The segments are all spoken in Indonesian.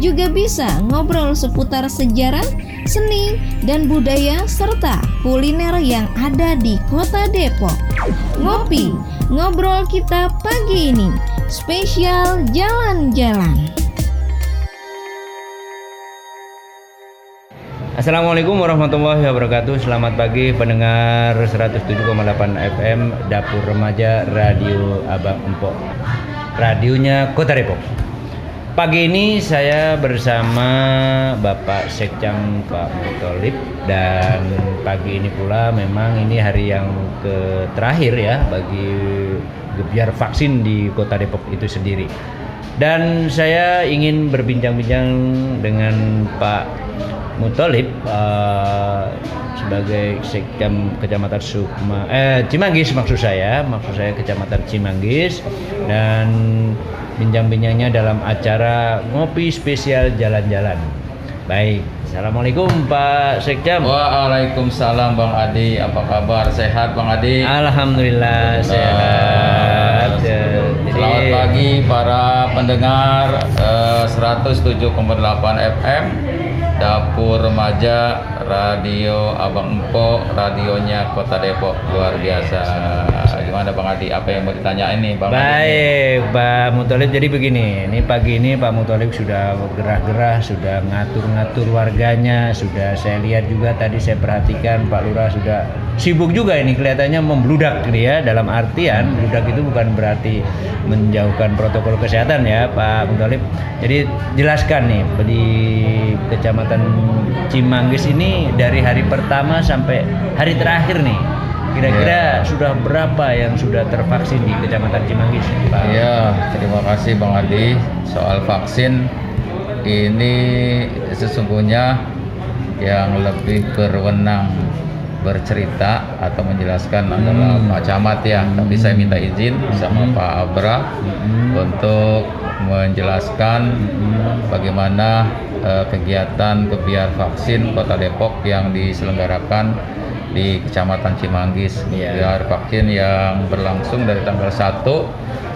juga bisa ngobrol seputar sejarah, seni, dan budaya serta kuliner yang ada di Kota Depok. Ngopi, ngobrol kita pagi ini, spesial jalan-jalan. Assalamualaikum warahmatullahi wabarakatuh Selamat pagi pendengar 107,8 FM Dapur Remaja Radio Abang Empok Radionya Kota Depok Pagi ini saya bersama Bapak Sekcam Pak Mutolib Dan pagi ini pula memang ini hari yang ke terakhir ya Bagi gebiar vaksin di Kota Depok itu sendiri. Dan saya ingin berbincang-bincang dengan Pak Mutolib uh, sebagai sekjam kecamatan Sukma eh Cimanggis maksud saya. Maksud saya kecamatan Cimanggis. Dan bincang-bincangnya dalam acara ngopi spesial jalan-jalan. Baik Assalamualaikum Pak Sekjam Waalaikumsalam Bang Adi. Apa kabar? Sehat Bang Adi? Alhamdulillah sehat. Ya, Selamat pagi para pendengar uh, 107,8 FM Dapur Remaja Radio Abang Empo radionya Kota Depok luar biasa. Gimana Bang Adi? Apa yang mau ditanyain nih Bang Baik? Pak Mutolib. Jadi begini, ini pagi ini Pak Mutolib sudah gerah-gerah, sudah ngatur-ngatur warganya, sudah saya lihat juga tadi saya perhatikan Pak Lurah sudah sibuk juga ini kelihatannya membludak ini ya dalam artian bludak itu bukan berarti menjauhkan protokol kesehatan ya Pak Mutolib. Jadi jelaskan nih di Kecamatan Cimanggis ini dari hari pertama sampai hari terakhir nih kira-kira ya. sudah berapa yang sudah tervaksin di Kecamatan Cimanggis Pak? Ya terima kasih Bang Adi soal vaksin ini sesungguhnya yang lebih berwenang bercerita atau menjelaskan hmm. adalah Pak Camat ya, hmm. tapi saya minta izin sama hmm. Pak Abra hmm. untuk menjelaskan hmm. bagaimana uh, kegiatan kebiar vaksin Kota Depok yang diselenggarakan di Kecamatan Cimanggis. Yeah. Biar vaksin yang berlangsung dari tanggal 1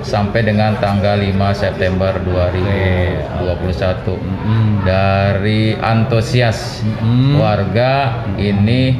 sampai dengan tanggal 5 September 2021. Mm Dari antusias mm warga ini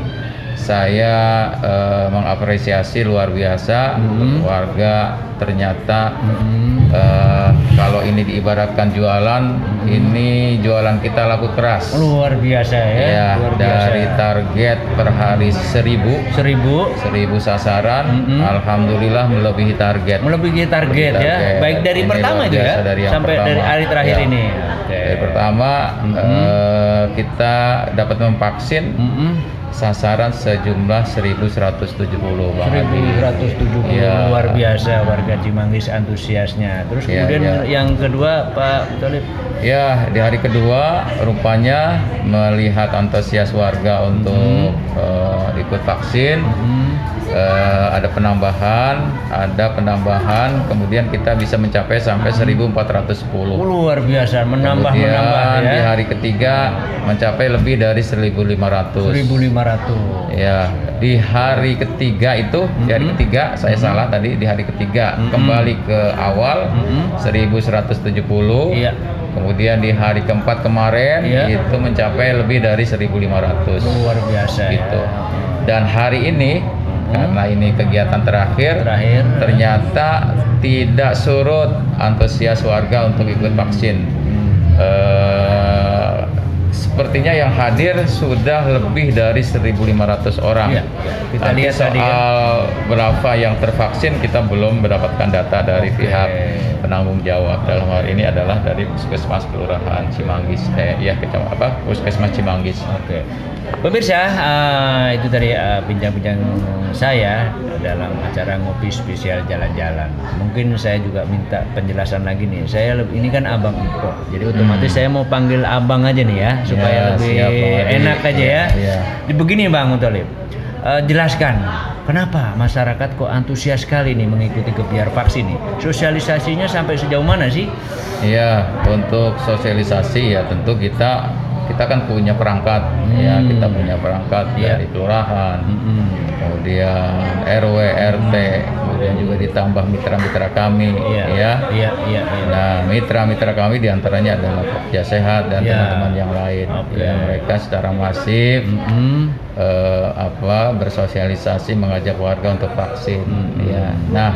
saya uh, mengapresiasi luar biasa mm-hmm. warga ternyata mm-hmm. uh, kalau ini diibaratkan jualan mm-hmm. ini jualan kita laku keras luar biasa ya, ya luar biasa. dari target per hari seribu seribu seribu sasaran mm-hmm. alhamdulillah melebihi target melebihi target, target ya baik dari ini pertama itu ya dari sampai pertama. dari hari terakhir ya. ini okay. dari pertama mm-hmm. uh, kita dapat memvaksin mm-hmm sasaran sejumlah 1170 Bang 1170 ya. luar biasa warga Cimanggis antusiasnya. Terus ya, kemudian ya. yang kedua Pak Talib. Ya, di hari kedua rupanya melihat antusias warga untuk hmm. uh, ikut vaksin. Hmm uh, ada penambahan, ada penambahan, kemudian kita bisa mencapai sampai 1410. Oh, luar biasa, menambah kemudian menambah ya. di hari ketiga mencapai lebih dari 1500. 1500. Ya, di hari ketiga itu, mm -hmm. di hari mm-hmm. ketiga saya mm -hmm. salah tadi di hari ketiga mm -hmm. kembali ke awal mm -hmm. 1170. Iya. Kemudian di hari keempat kemarin iya. itu mencapai lebih dari 1500. Luar biasa ya. gitu. Ya. Dan hari ini karena ini kegiatan terakhir, terakhir ternyata tidak surut antusias warga untuk ikut vaksin. Hmm. Uh, sepertinya yang hadir sudah lebih dari 1.500 orang. Ya, kita Nanti lihat soal tadi ya. berapa yang tervaksin kita belum mendapatkan data dari okay. pihak penanggung jawab dalam hal ini adalah dari Puskesmas Kelurahan Cimanggis eh ya kecamatan apa Puskesmas Cimanggis. Oke. Okay. Pemirsa, uh, itu tadi uh, bincang-bincang saya dalam acara ngopi spesial jalan-jalan. Mungkin saya juga minta penjelasan lagi nih. Saya lebih, ini kan abang Iko, jadi otomatis hmm. saya mau panggil abang aja nih ya supaya ya, lebih siap, enak aja ya. ya. Begini bang Utolib, eh, jelaskan kenapa masyarakat kok antusias sekali nih mengikuti kebiar vaksin nih. Sosialisasinya sampai sejauh mana sih? Iya, untuk sosialisasi ya tentu kita kita kan punya perangkat ya Hmm. kita punya perangkat Iya. dari kelurahan, Mm-mm. kemudian RW, RT, kemudian juga ditambah mitra-mitra kami Iya, ya. iya, iya, iya. Nah, mitra-mitra kami di antaranya adalah Pokja Sehat dan Ya. teman-teman yang lain. Oke. Ya, mereka secara masif Mm-mm. eh, apa bersosialisasi mengajak warga untuk vaksin. Hmm. Ya, nah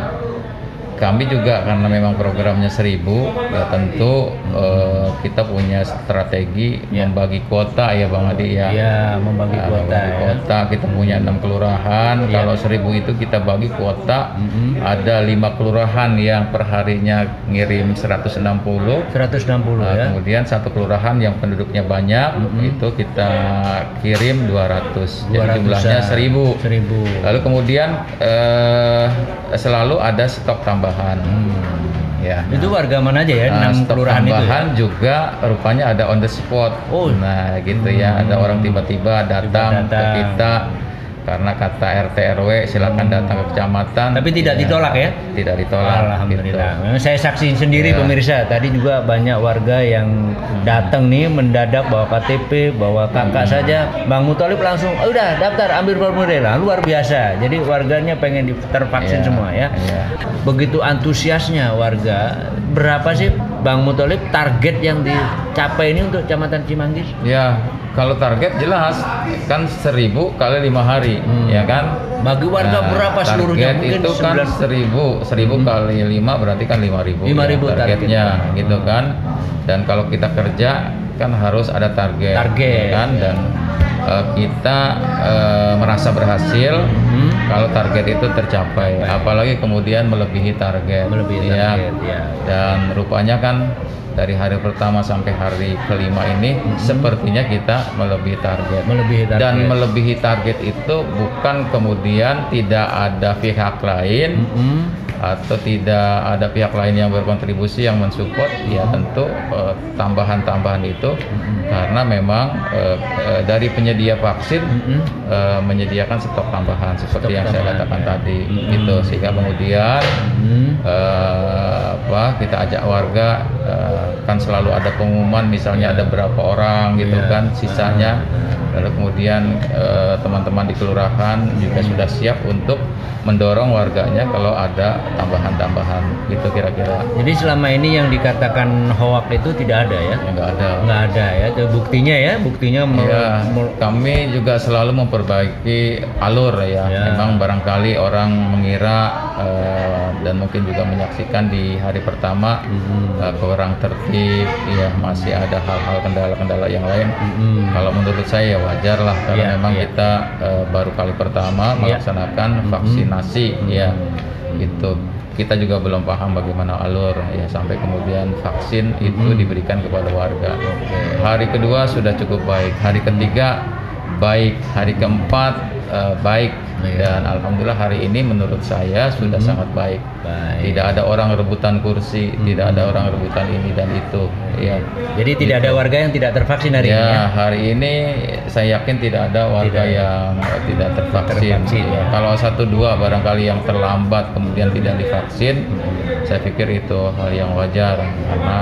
kami juga karena memang programnya seribu, ya tentu eh, kita punya strategi Ya. membagi kuota ya Bang Adi ya. Ya, membagi Nah, kuota membagi ya. kuota kita punya enam kelurahan. Ya. Kalau seribu itu kita bagi kuota. Mm-mm. Ada lima kelurahan yang perharinya ngirim 160 160 Nah, ya. Kemudian satu kelurahan yang penduduknya banyak Mm-mm. itu kita kirim 200. Jadi 200-an. jumlahnya 1000. 1000. Lalu kemudian eh, selalu ada stok tambahan. Ya. Hmm. Itu warga mana aja ya? Nah, Enam stok kelurahan itu. ya? tambahan juga rupanya ada on the spot. Oh. Nah, gitu ya. Ada Hmm. orang tiba-tiba datang, datang. ke kita karena kata RT RW silakan datang ke kecamatan. Tapi tidak ditolak ya? Tidak ditolak. Alhamdulillah. gitu. Memang Saya saksiin sendiri Ya. pemirsa. Tadi juga banyak warga yang datang nih mendadak bawa KTP, bawa kakak Hmm. saja. Bang Mutolib langsung, "Oh, udah daftar ambil formulir lah. Luar biasa. Jadi warganya pengen tervaksin Ya, semua ya. ya. Begitu antusiasnya warga. Berapa sih Bang Mutolib target yang dicapai ini untuk Kecamatan Cimanggis? Ya, kalau target jelas kan seribu kali lima hari, Hmm. ya kan? Bagi warga Nah, berapa seluruhnya? Target Mungkin itu kan 9 seribu, seribu kali lima berarti kan lima ribu. 5.000 ya, targetnya, gitu kan? Dan kalau kita kerja kan harus ada target, Target. ya kan? Dan eh, kita eh, merasa berhasil Hmm. kalau target itu tercapai, Baik. apalagi kemudian melebihi target, Melebihi ya. target, ya. Dan rupanya kan dari hari pertama sampai hari kelima ini sepertinya kita melebihi target. Hmm. Melebihi target. Dan melebihi target itu bukan kemudian tidak ada pihak lain Mm-mm. Atau tidak ada pihak lain yang berkontribusi yang mensupport ya tentu eh, tambahan-tambahan itu karena memang eh, eh, dari penyedia vaksin Mm-mm. eh, menyediakan stok tambahan seperti Stok yang saya tambahan, katakan ya. tadi Mm-mm. gitu sehingga kemudian Hmm. eh, apa kita ajak warga kan selalu ada pengumuman misalnya ada berapa orang gitu Iya. kan sisanya lalu kemudian teman-teman di kelurahan juga sudah siap untuk mendorong warganya kalau ada tambahan-tambahan gitu kira-kira Jadi selama ini yang dikatakan hoak itu tidak ada ya? ya nggak ada Nggak ada ya. Itu buktinya ya, buktinya Ya, kami juga selalu memperbaiki alur ya. Ya. Memang barangkali orang mengira eh, dan mungkin juga menyaksikan di hari pertama Mhm. eh, kurang tertib, ya masih ada hal-hal kendala-kendala yang lain. Mhm. Kalau menurut saya ya wajar lah karena Iya, memang iya. kita eh, baru kali pertama Iya. melaksanakan Mhm. vaksinasi ya. Mhm. Itu kita juga belum paham bagaimana alur ya sampai kemudian vaksin itu Mhm. diberikan kepada warga. Oke. Hari kedua sudah cukup baik, hari ketiga baik, hari keempat eh, baik. Dan alhamdulillah hari ini menurut saya sudah Mhm. sangat baik. Baik. Tidak ada orang rebutan kursi, Mhm. tidak ada orang rebutan ini dan itu. Ya. Jadi tidak ada warga yang tidak tervaksin hari ya, ini ya? hari ini saya yakin tidak ada warga Tidak yang tidak tervaksin. Tervaksin, ya. Kalau satu dua barangkali yang terlambat kemudian tidak divaksin, saya pikir itu hal yang wajar karena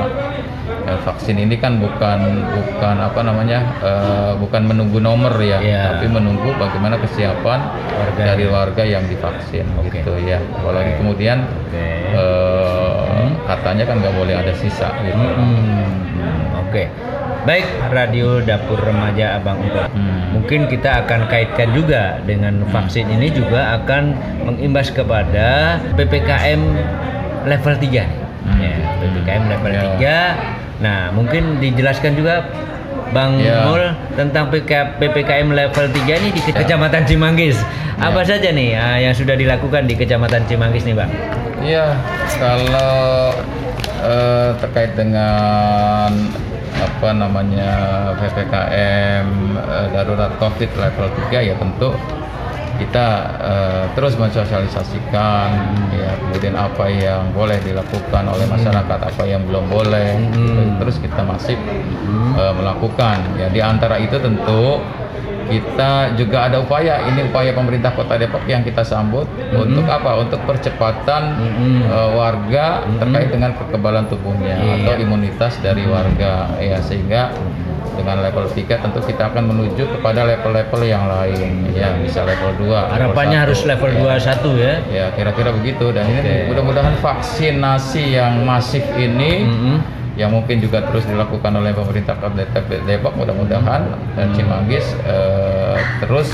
eh, vaksin ini kan bukan bukan apa namanya eh, bukan menunggu nomor ya, Ya. tapi menunggu bagaimana kesiapan Warga. dari warga yang divaksin Oke. gitu ya. Apalagi Oke. kemudian Oke. eh, katanya kan nggak boleh ada sisa gitu. Hmm, Oke. Baik, Radio Dapur Remaja Abang Umpet. Hmm. Mungkin kita akan kaitkan juga dengan vaksin ini juga akan mengimbas kepada PPKM level 3 nih. Hmm. Ya, PPKM level Ya. 3. Nah, mungkin dijelaskan juga Bang Ya. Mul tentang PK PPKM level 3 ini di Kecamatan Cimanggis. Apa Ya. saja nih ah, yang sudah dilakukan di Kecamatan Cimanggis nih, Bang? Iya, kalau eh, terkait dengan apa namanya ppkm eh, darurat covid level 3 ya tentu kita eh, terus mensosialisasikan ya kemudian apa yang boleh dilakukan oleh masyarakat apa yang belum boleh. Hmm. terus kita masif eh, melakukan. Ya di antara itu tentu kita juga ada upaya. Ini upaya pemerintah Kota Depok yang kita sambut untuk apa? Untuk percepatan Mhm. eh, warga terkait dengan kekebalan tubuhnya Iya. atau imunitas dari warga. Ya sehingga dengan level 3 tentu kita akan menuju kepada level-level yang lain ya bisa level 2 Harapannya harus level 21 ya. ya kira-kira begitu dan Oke. ini mudah-mudahan vaksinasi yang masif ini Mhm. yang mungkin juga terus dilakukan oleh pemerintah Kabupaten Depok mudah-mudahan dan Cimanggis eh, terus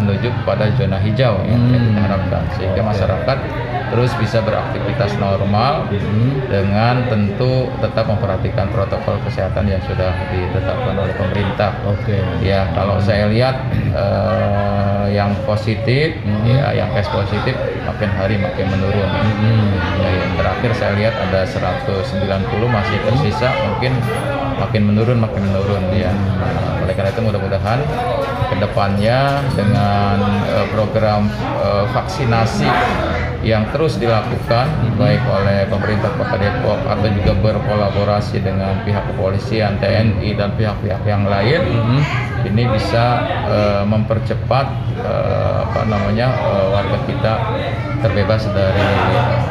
menuju kepada zona hijau ya, yang kita harapkan. Sehingga masyarakat terus bisa beraktivitas normal dengan tentu tetap memperhatikan protokol kesehatan yang sudah ditetapkan oleh pemerintah. Oke. Ya, kalau saya lihat eh, yang positif, ya yang tes positif makin hari makin menurun. Ya, yang terakhir saya lihat ada 190 masih tersisa, mungkin makin menurun makin menurun ya. Nah, oleh karena itu mudah-mudahan ke depannya dengan eh, program eh, vaksinasi yang terus dilakukan baik oleh pemerintah Kota Depok atau juga berkolaborasi dengan pihak kepolisian, TNI dan pihak-pihak yang lain ini bisa eh, mempercepat eh, apa namanya eh, warga kita terbebas dari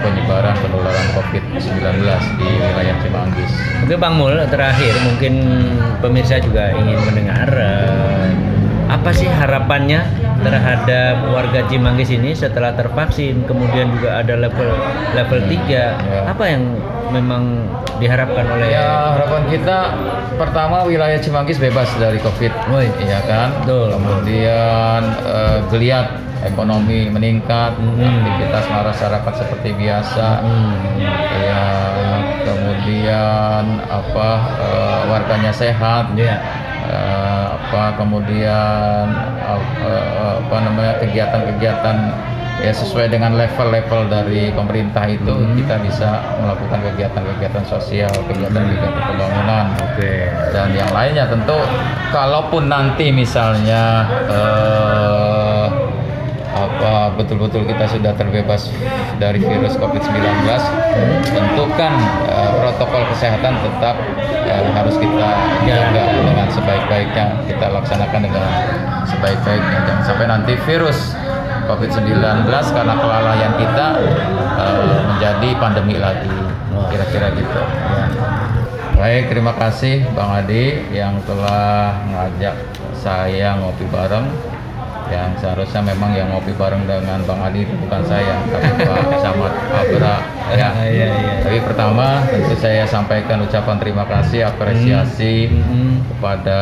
penyebaran penularan COVID-19 di wilayah Cimanggis. Oke Bang Mul, terakhir mungkin pemirsa juga ingin mendengar eh, apa sih harapannya terhadap warga Cimanggis ini setelah tervaksin, kemudian juga ada level level 3. Apa yang memang diharapkan oleh Ya harapan kita pertama wilayah Cimanggis bebas dari COVID, Woi. iya kan? Betul. Kemudian eh, geliat ekonomi meningkat, aktivitas masyarakat seperti biasa. Ya kemudian apa eh, warganya sehat. Ya. Eh, apa kemudian ap- eh, apa namanya kegiatan-kegiatan ya sesuai dengan level-level dari pemerintah itu kita bisa melakukan kegiatan-kegiatan sosial, kegiatan-kegiatan pembangunan. Oke. dan yang lainnya tentu kalaupun nanti misalnya eh, apa betul-betul kita sudah terbebas dari virus COVID-19 tentu kan eh, protokol kesehatan tetap eh, harus kita jaga dengan sebaik-baiknya kita laksanakan dengan sebaik-baiknya. Jangan sampai nanti virus COVID-19 karena kelalaian kita eh, menjadi pandemi lagi. Kira-kira gitu. Baik, terima kasih Bang Adi yang telah ngajak saya ngopi bareng. Yang seharusnya memang yang ngopi bareng dengan Bang Adi itu bukan saya, tapi Pak Samad Abra. Ya. Iya, iya. Tapi pertama tentu saya sampaikan ucapan terima kasih, apresiasi Mhm. kepada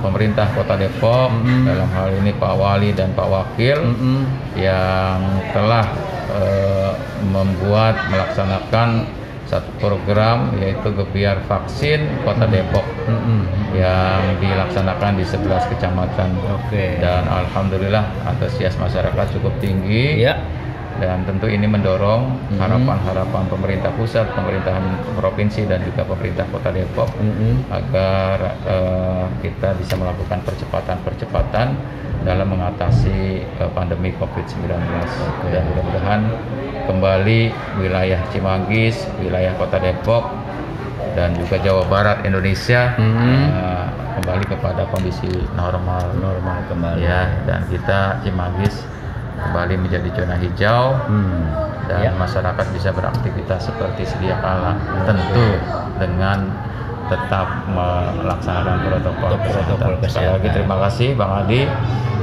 pemerintah Kota Depok dalam hal ini Pak Wali dan Pak Wakil Mhm. yang telah eh, membuat melaksanakan satu program yaitu Gebiar Vaksin Kota Depok Mhm. yang dilaksanakan di 11 kecamatan Oke. dan alhamdulillah antusias masyarakat cukup tinggi Ya. dan tentu ini mendorong harapan-harapan pemerintah pusat, pemerintahan provinsi dan juga pemerintah Kota Depok Mhm. agar eh, kita bisa melakukan percepatan-percepatan dalam mengatasi eh, pandemi COVID-19 dan mudah-mudahan kembali wilayah Cimanggis, wilayah Kota Depok dan juga Jawa Barat Indonesia Mhm. eh, kembali kepada kondisi normal Normal kembali. ya dan kita Cimanggis kembali menjadi zona hijau Hmm. dan Ya. masyarakat bisa beraktivitas seperti sedia kala tentu dengan tetap melaksanakan protokol, Protokol kesehatan. Sekali lagi terima kasih Bang Adi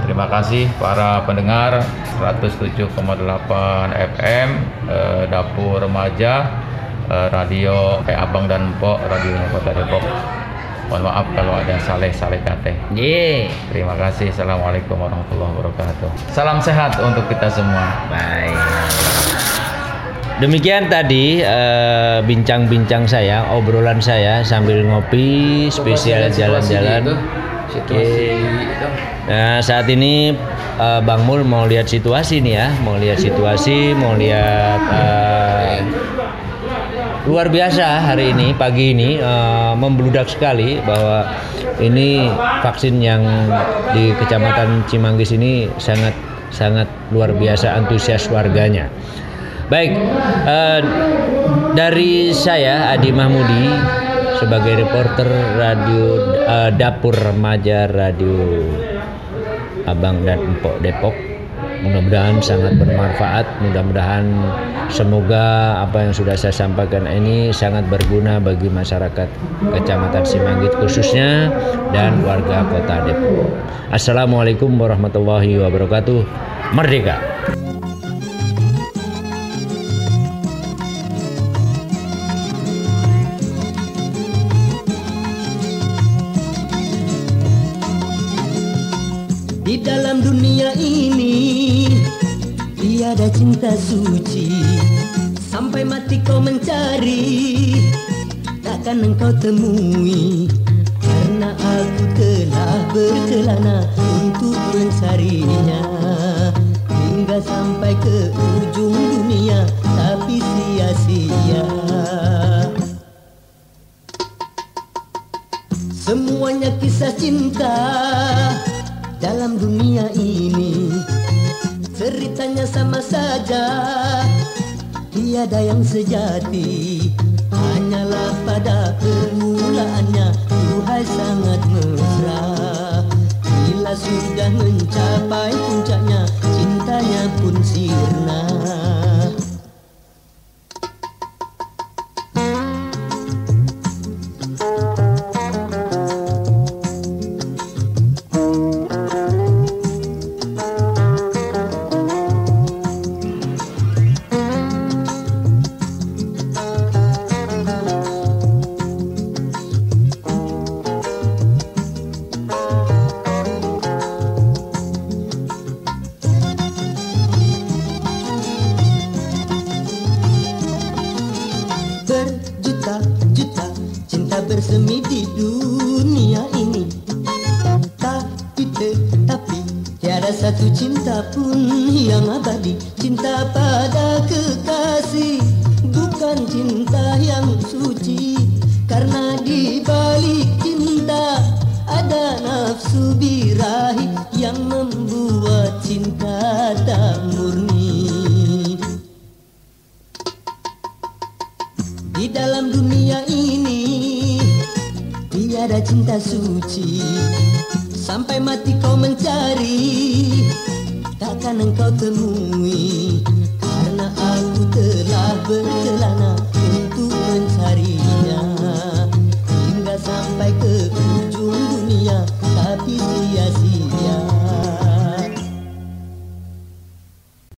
terima kasih para pendengar 107,8 FM eh, Dapur Remaja eh, Radio kayak Abang dan Empok Radio Kota Depok mohon maaf kalau ada saleh-saleh kate Ye. Terima kasih. Assalamualaikum warahmatullahi wabarakatuh. Salam sehat untuk kita semua. Baik. Demikian tadi eh, bincang-bincang saya, obrolan saya sambil ngopi, spesial jalan-jalan. Oke. Nah, saat ini eh, Bang Mul mau lihat situasi nih ya, mau lihat situasi, mau lihat eh, luar biasa hari ini pagi ini eh, membludak sekali bahwa ini vaksin yang di Kecamatan Cimanggis ini sangat sangat luar biasa antusias warganya. Baik, eh, dari saya Adi Mahmudi sebagai reporter radio eh, Dapur Remaja Radio Abang dan Empok Depok. Mudah-mudahan sangat bermanfaat. Mudah-mudahan semoga apa yang sudah saya sampaikan ini sangat berguna bagi masyarakat Kecamatan Simanggit khususnya dan warga Kota Depok. Assalamualaikum warahmatullahi wabarakatuh. Merdeka. Tiada cinta suci. Sampai mati kau mencari Takkan engkau temui. Karena aku telah berkelana Untuk mencarinya. Hingga sampai ke ujung dunia Tapi sia-sia. Semuanya kisah cinta dalam dunia ini Ceritanya sama saja. Tiada yang sejati tak murni. Di dalam dunia ini Tiada cinta suci. Sampai mati kau mencari Takkan engkau temui. Karena aku